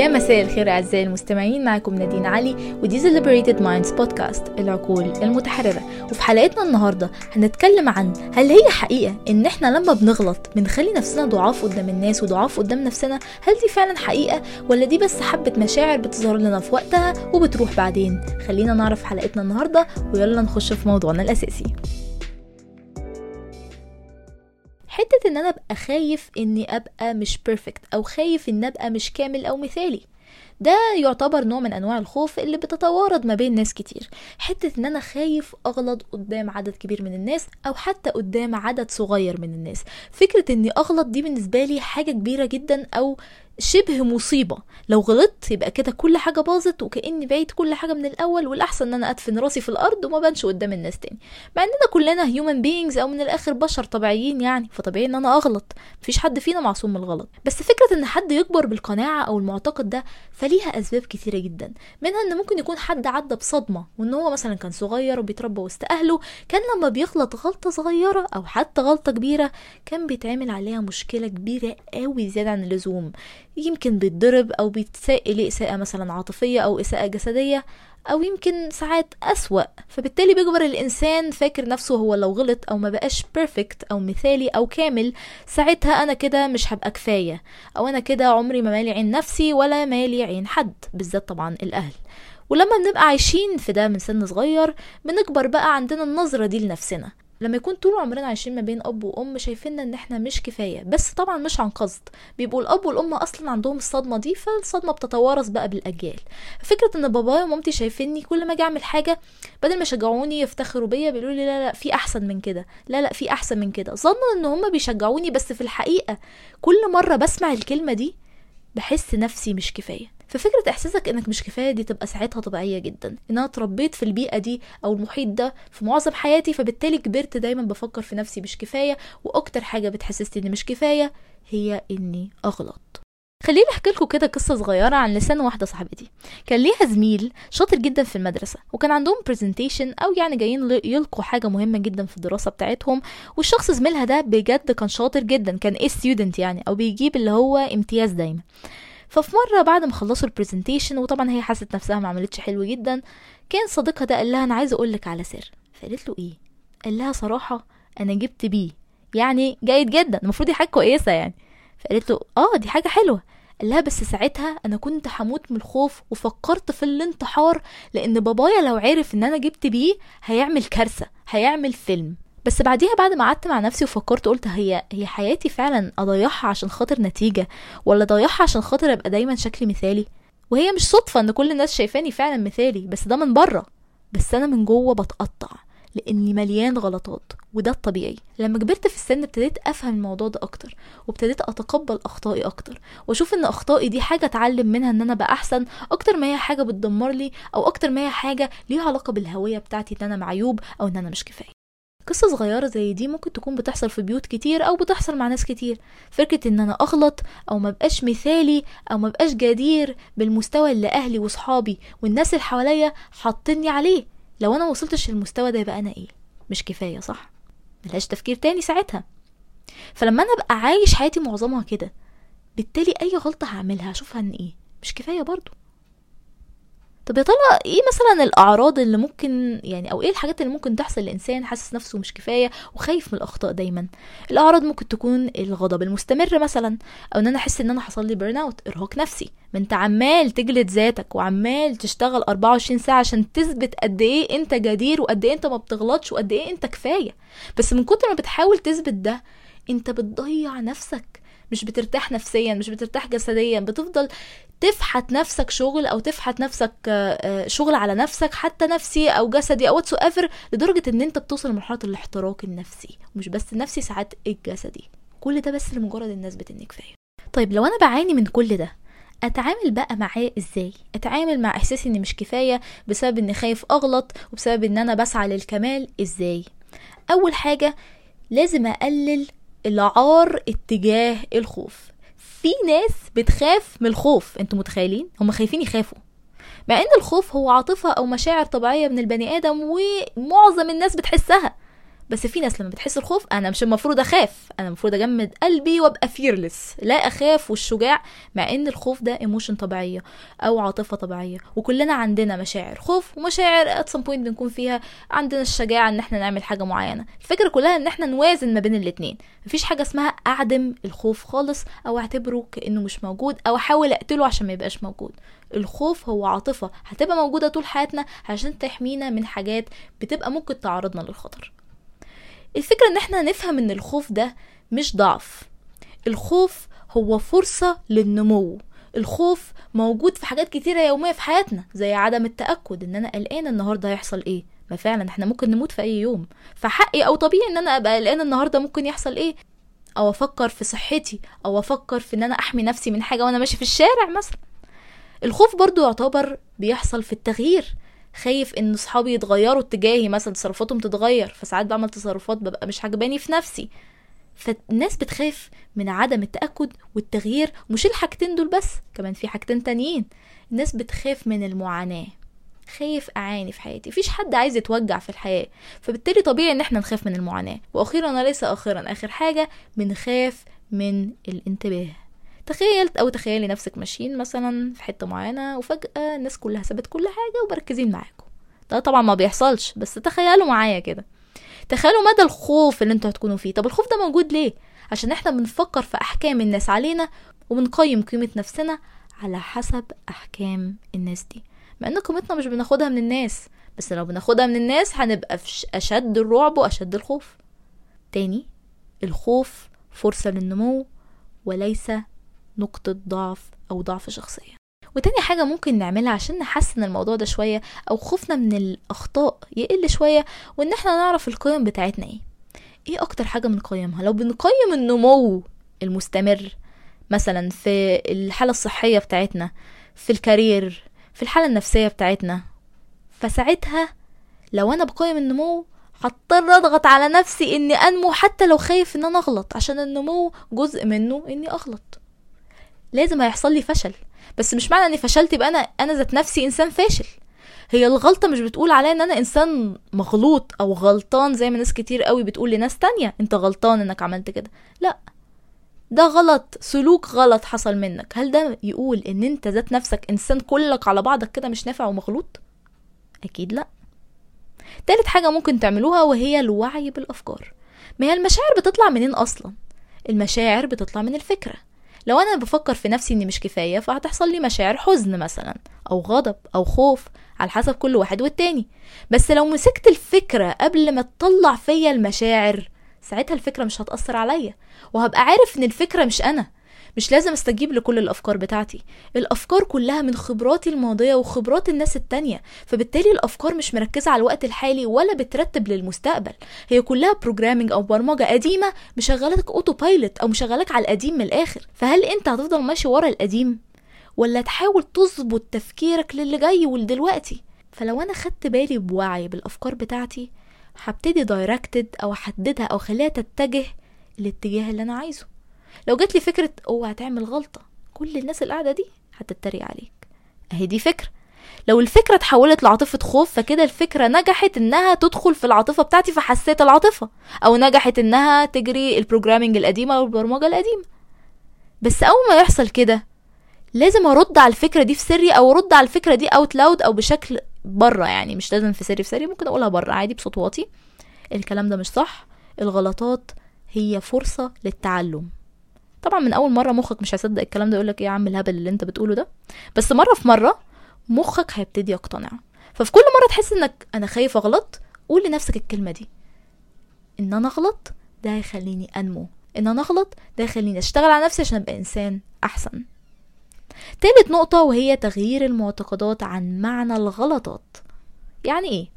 يا مساء الخير أعزائي المستمعين معكم نادين علي ودي The Liberated Minds بودكاست العقول المتحررة. وفي حلقتنا النهاردة هنتكلم عن هل هي حقيقة إن إحنا لما بنغلط بنخلي نفسنا ضعاف قدام الناس وضعاف قدام نفسنا؟ هل دي فعلا حقيقة ولا دي بس حبة مشاعر بتظهر لنا في وقتها وبتروح بعدين؟ خلينا نعرف حلقتنا النهاردة ويلا نخش في موضوعنا الأساسي. حتة إن أنا أبقى خايف إني أبقى مش perfect أو خايف إن أبقى مش كامل أو مثالي. ده يعتبر نوع من أنواع الخوف اللي بتتوارد ما بين ناس كتير. حتة إن أنا خايف أغلط قدام عدد كبير من الناس أو حتى قدام عدد صغير من الناس. فكرة إني أغلط دي بالنسبة لي حاجة كبيرة جدا أو شبه مصيبة. لو غلطت يبقى كده كل حاجة باظت وكأني بعيد كل حاجة من الأول والأحسن إن أنا أدفن راسي في الأرض وما بنش قدام الناس تاني. مع إننا كلنا human beings أو من الآخر بشر طبيعيين يعني فطبيعي إن أنا أغلط. مفيش حد فينا معصوم من الغلط. بس فكرة إن حد يكبر بالقناعة أو المعتقد ده فليها أسباب كتيرة جدا. منها إن ممكن يكون حد عدى بصدمة وإن هو مثلا كان صغير وبيتربى وسط أهله كان لما بيغلط غلطة صغيرة أو حتى غلطة كبيرة كان بيتعمل عليها مشكلة كبيرة قوي زيادة عن اللزوم. يمكن بيتضرب أو بيتساء ليه إساءة مثلا عاطفية أو إساءة جسدية أو يمكن ساعات أسوأ. فبالتالي بيكبر الإنسان فاكر نفسه هو لو غلط أو ما بقاش بيرفكت أو مثالي أو كامل ساعتها أنا كده مش هبقى كفاية أو أنا كده عمري ما مالي عين نفسي ولا مالي عين حد بالذات طبعا الأهل. ولما بنبقى عايشين في ده من سن صغير بنكبر بقى عندنا النظرة دي لنفسنا. لما يكون طول عمرنا عايشين ما بين أب وأم شايفيننا إن إحنا مش كفاية. بس طبعا مش عن قصد. بيبقوا الأب والأم أصلا عندهم الصدمة دي فالصدمة بتتوارث بقى بالأجيال. فكرة إن بابايا ومامتي شايفيني كل ما أجي أعمل حاجة بدل ما يشجعوني يفتخروا بيا بيقولوا لي لا لا في أحسن من كده. لا لا في أحسن من كده. ظنا إن هم بيشجعوني بس في الحقيقة كل مرة بسمع الكلمة دي بحس نفسي مش كفاية. ففكرة إحساسك إنك مش كفاية دي تبقى ساعتها طبيعية جدا. إن أنا اتربيت في البيئة دي أو المحيط ده في معظم حياتي فبالتالي كبرت دايما بفكر في نفسي مش كفاية وأكتر حاجة بتحسسني إني مش كفاية هي إني أغلط. خليني أحكي لكم كده قصة صغيرة عن لسان واحدة صاحبتي. كان ليها زميل شاطر جدا في المدرسة وكان عندهم presentation أو يعني جايين يلقوا حاجة مهمة جدا في الدراسة بتاعتهم والشخص زميلها ده بجد كان شاطر جدا كان A student يعني أو بيجيب اللي هو امتياز دايما. ففي مرة بعد ما خلصوا ال presentation وطبعا هي حست نفسها ما عملتش حلو جدا كان صديقها ده قال لها أنا عايزة أقول لك على سر. فقالت له إيه؟ قال لها صراحة أنا جبت B يعني جيد جدا المفروض دي حاجة كويسة يعني. فقالت له آه دي حاجة حلوة. قال لها بس ساعتها أنا كنت هموت من الخوف وفكرت في الانتحار لأن بابايا لو عرف إن أنا جبت B هيعمل كارثة هيعمل فيلم. بس بعديها بعد ما قعدت مع نفسي وفكرت قلت هي هي حياتي فعلا أضيعها عشان خاطر نتيجة ولا أضيعها عشان خاطر أبقى دايما شكلي مثالي؟ وهي مش صدفة إن كل الناس شايفاني فعلا مثالي بس ده من بره. بس أنا من جوه بتقطع لأني مليان غلطات وده الطبيعي. لما كبرت في السن ابتديت أفهم الموضوع ده أكتر وابتديت أتقبل أخطائي أكتر وأشوف إن أخطائي دي حاجة أتعلم منها إن أنا أبقى أحسن أكتر ما هي حاجة بتدمر لي أو أكتر ما هي حاجة ليها علاقة بالهوية بتاعتي إن أنا معيوب أو إن أنا مش كفاية. قصة صغيرة زي دي ممكن تكون بتحصل في بيوت كتير أو بتحصل مع ناس كتير. فكرة إن أنا أغلط أو مبقاش مثالي أو مبقاش جدير بالمستوى اللي أهلي وصحابي والناس اللي حواليا حاطيني عليه. لو أنا وصلتش للمستوى ده يبقى أنا إيه؟ مش كفاية صح؟ ملهاش تفكير تاني ساعتها. فلما أنا أبقى عايش حياتي معظمها كده بالتالي أي غلطة هعملها أشوفها إن إيه؟ مش كفاية برضو. طب يا ترى إيه مثلا الأعراض اللي ممكن يعني أو إيه الحاجات اللي ممكن تحصل لإنسان حاسس نفسه مش كفاية وخايف من الأخطاء دايما؟ الأعراض ممكن تكون الغضب المستمر مثلا أو إن أنا أحس إن أنا حصل لي burnout إرهاق نفسي. ما أنت عمال تجلد ذاتك وعمال تشتغل 24 ساعة عشان تثبت قد إيه أنت جدير وقد إيه أنت ما بتغلطش وقد إيه أنت كفاية. بس من كتر ما بتحاول تثبت ده أنت بتضيع نفسك. مش بترتاح نفسيا مش بترتاح جسديا بتفضل تفحت نفسك شغل أو تفحت نفسك شغل على نفسك حتى نفسي أو جسدي أو واتس لدرجة إن أنت بتوصل لمرحلة الاحتراق النفسي. ومش بس النفسي ساعات الجسدي. كل ده بس لمجرد الناس بتني كفاية. طيب لو أنا بعاني من كل ده أتعامل بقى معاه إزاي؟ أتعامل مع إحساسي إني مش كفاية بسبب إني خايف أغلط وبسبب إن أنا بسعى للكمال إزاي؟ أول حاجة لازم أقلل العار اتجاه الخوف. في ناس بتخاف من الخوف أنتوا متخيلين؟ هم خايفين يخافوا. مع إن الخوف هو عاطفة أو مشاعر طبيعية من البني آدم ومعظم الناس بتحسها. بس في ناس لما بتحس الخوف أنا مش المفروض أخاف. أنا المفروض أجمد قلبي وأبقى فيرلس لا أخاف والشجاع مع إن الخوف ده emotion طبيعية أو عاطفة طبيعية. وكلنا عندنا مشاعر خوف ومشاعر at some point بنكون فيها. عندنا الشجاعة إن إحنا نعمل حاجة معينة. الفكرة كلها إن إحنا نوازن ما بين الاتنين. مفيش حاجة اسمها أعدم الخوف خالص أو أعتبره كأنه مش موجود أو أحاول أقتله عشان ما يبقاش موجود. الخوف هو عاطفة هتبقى موجودة طول حياتنا عشان تحمينا من حاجات بتبقى ممكن تعرضنا للخطر. الفكرة إن إحنا نفهم إن الخوف ده مش ضعف. الخوف هو فرصة للنمو. الخوف موجود في حاجات كتيرة يومية في حياتنا زي عدم التأكد إن أنا قلقان النهاردة هيحصل إيه. ما فعلا إحنا ممكن نموت في أي يوم. فحقي أو طبيعي إن أنا أبقى قلقان النهاردة ممكن يحصل إيه؟ أو أفكر في صحتي أو أفكر في إن أنا أحمي نفسي من حاجة وأنا ماشي في الشارع مثلا. الخوف برضو يعتبر بيحصل في التغيير. خايف إن صحابي يتغيروا اتجاهي مثلا تصرفاتهم تتغير. فساعات بعمل تصرفات ببقى مش عجباني في نفسي. فالناس بتخاف من عدم التأكد والتغيير مش الحاجتين دول بس كمان في حاجتين تانيين. الناس بتخاف من المعاناة. خايف أعاني في حياتي. مفيش حد عايز يتوجع في الحياة. فبالتالي طبيعي إن إحنا نخاف من المعاناة. وأخيرا وليس آخرا آخر حاجة بنخاف من الانتباه. تخيلت أو تخيلي نفسك ماشيين مثلا في حتة معينة وفجأة الناس كلها سابت كل حاجة ومركزين معاكم ده طبعا ما بيحصلش بس تخيلوا معايا كده. تخيلوا مدى الخوف اللي أنتوا هتكونوا فيه. طب الخوف ده موجود ليه؟ عشان إحنا بنفكر في أحكام الناس علينا وبنقيم قيمة نفسنا على حسب أحكام الناس دي. مع إن قيمتنا مش بناخدها من الناس بس لو بناخدها من الناس هنبقى في أشد الرعب وأشد الخوف. تاني الخوف فرصة للنمو وليس نقطة ضعف أو ضعف شخصية. وتاني حاجة ممكن نعملها عشان نحسن الموضوع ده شوية أو خوفنا من الأخطاء يقل شوية وإن إحنا نعرف القيم بتاعتنا إيه. إيه أكتر حاجة بنقيمها؟ لو بنقيم النمو المستمر مثلا في الحالة الصحية بتاعتنا في الكارير في الحالة النفسية بتاعتنا فساعتها لو أنا بقيم النمو هضطر أضغط على نفسي إني أنمو حتى لو خايف إن أنا أغلط عشان النمو جزء منه إني أغلط. لازم هيحصل لي فشل. بس مش معنى إني فشلت يبقى أنا أنا ذات نفسي إنسان فاشل. هي الغلطة مش بتقول عليا إن أنا إنسان مغلوط أو غلطان زي ما ناس كتير قوي بتقول لناس تانية. أنت غلطان إنك عملت كده. لا. ده غلط. سلوك غلط حصل منك. هل ده يقول إن أنت ذات نفسك إنسان كلك على بعضك كده مش نافع ومغلوط؟ أكيد لا. تالت حاجة ممكن تعملوها وهي الوعي بالأفكار. ما هي المشاعر بتطلع منين أصلا؟ المشاعر بتطلع من الفكرة. لو أنا بفكر في نفسي إني مش كفاية فهتحصل لي مشاعر حزن مثلا أو غضب أو خوف على حسب كل واحد والتاني. بس لو مسكت الفكرة قبل ما تطلع فيا المشاعر ساعتها الفكرة مش هتأثر عليا وهبقى عارف إن الفكرة مش أنا. مش لازم استجيب لكل الأفكار بتاعتي. الأفكار كلها من خبراتي الماضية وخبرات الناس التانية. فبالتالي الأفكار مش مركزة على الوقت الحالي ولا بترتب للمستقبل. هي كلها programming أو برمجة قديمة مشغلتك autopilot أو مشغلك على القديم من الآخر. فهل أنت هتفضل ماشي ورا القديم ولا تحاول تظبط تفكيرك للي جاي ولدلوقتي؟ فلو أنا خدت بالي بوعي بالأفكار بتاعتي هبتدي direct it أو أحددها أو أخليها تتجه الاتجاه اللي أنا عايزه. لو جات لي فكرة اوعى تعمل غلطة كل الناس اللي قاعدة دي هتتريق عليك. اهي دي فكرة. لو الفكرة اتحولت لعاطفة خوف فكده الفكرة نجحت انها تدخل في العاطفة بتاعتي فحسيت العاطفة. أو نجحت انها تجري ال programming القديمة أو البرمجه القديمة. بس اول ما يحصل كده لازم ارد على الفكرة دي في سري أو ارد على الفكرة دي out loud أو بشكل بره يعني مش لازم في سري في سري ممكن اقولها بره عادي بصوت واطي. الكلام ده مش صح. الغلطات هي فرصة للتعلم. طبعا من أول مرة مخك مش هيصدق الكلام ده يقولك إيه يا عم الهبل اللي أنت بتقوله ده بس مرة في مرة مخك هيبتدي يقتنع ففي كل مرة تحس إنك أنا خايف أغلط قول لنفسك الكلمة دي إن أنا أغلط ده هيخليني أنمو إن أنا أغلط ده هيخليني أشتغل على نفسي عشان أبقى إنسان أحسن تالت نقطة وهي تغيير المعتقدات عن معنى الغلطات يعني إيه؟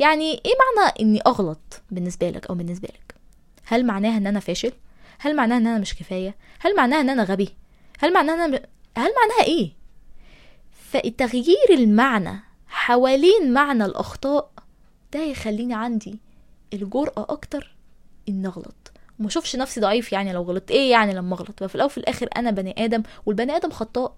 يعني إيه معنى إني أغلط بالنسبة لك أو بالنسبة لك؟ هل معناها إن أنا فاشل؟ هل معناها إن أنا مش كفاية؟ هل معناها إن أنا غبي؟ هل معناها إن أنا هل معناها إيه؟ فتغيير المعنى حوالين معنى الأخطاء ده يخليني عندي الجرأة أكتر ان أغلط. وما أشوفش نفسي ضعيف يعني لو غلطت. إيه يعني لما أغلط؟ ففي الأول وفي الآخر أنا بني آدم والبني آدم خطاء.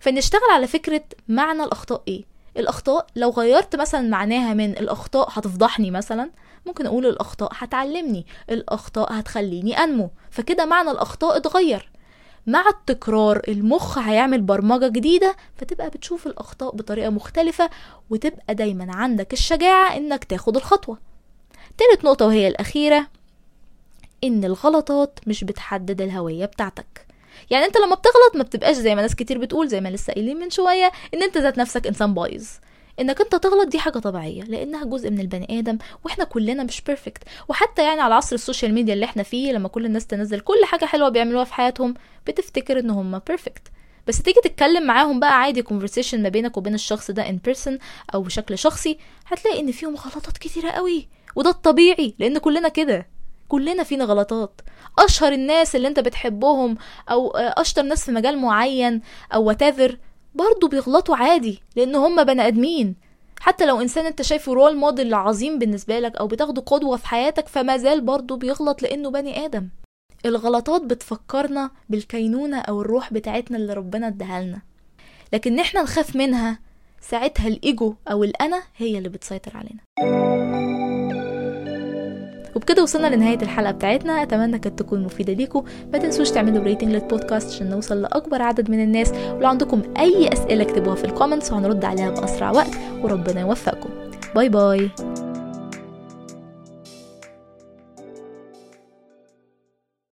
فنشتغل على فكرة معنى الأخطاء إيه؟ الأخطاء لو غيرت مثلا معناها من الأخطاء هتفضحني مثلا ممكن أقول الأخطاء هتعلمني الأخطاء هتخليني أنمو فكده معنى الأخطاء اتغير. مع التكرار المخ هيعمل برمجة جديدة فتبقى بتشوف الأخطاء بطريقة مختلفة وتبقى دايما عندك الشجاعة إنك تاخد الخطوة. تالت نقطة وهي الأخيرة إن الغلطات مش بتحدد الهوية بتاعتك. يعني انت لما بتغلط ما بتبقاش زي ما ناس كتير بتقول زي ما لسه قايلين من شوية إن انت ذات نفسك إنسان بايظ. إنك انت تغلط دي حاجة طبيعية لأنها جزء من البني آدم وإحنا كلنا مش بيرفكت وحتى يعني على عصر ال social media اللي إحنا فيه لما كل الناس تنزل كل حاجة حلوة بيعملوها في حياتهم بتفتكر إن هم perfect بس تيجي تتكلم معاهم بقى عادي conversation ما بينك وبين الشخص ده in person أو بشكل شخصي هتلاقي إن فيهم غلطات كتيرة قوي. وده الطبيعي لأن كلنا كده. كلنا فينا غلطات. أشهر الناس اللي أنت بتحبهم أو أشطر ناس في مجال معين أو whatever برضه بيغلطوا عادي لأن هم بني آدمين. حتى لو إنسان أنت شايفه role model عظيم بالنسبة لك أو بتاخده قدوة في حياتك فما زال برضه بيغلط لأنه بني آدم. الغلطات بتفكرنا بالكينونة أو الروح بتاعتنا اللي ربنا اداها لنا. لكن إحنا نخاف منها ساعتها الإيجو أو الأنا هي اللي بتسيطر علينا. وبكده وصلنا لنهاية الحلقة بتاعتنا. أتمنى كانت تكون مفيدة ليكم ما تنسوش تعملوا rating للبودكاست عشان نوصل لأكبر عدد من الناس. ولو عندكم أي أسئلة اكتبوها في ال comments وهنرد عليها بأسرع وقت. وربنا يوفقكم. باي باي.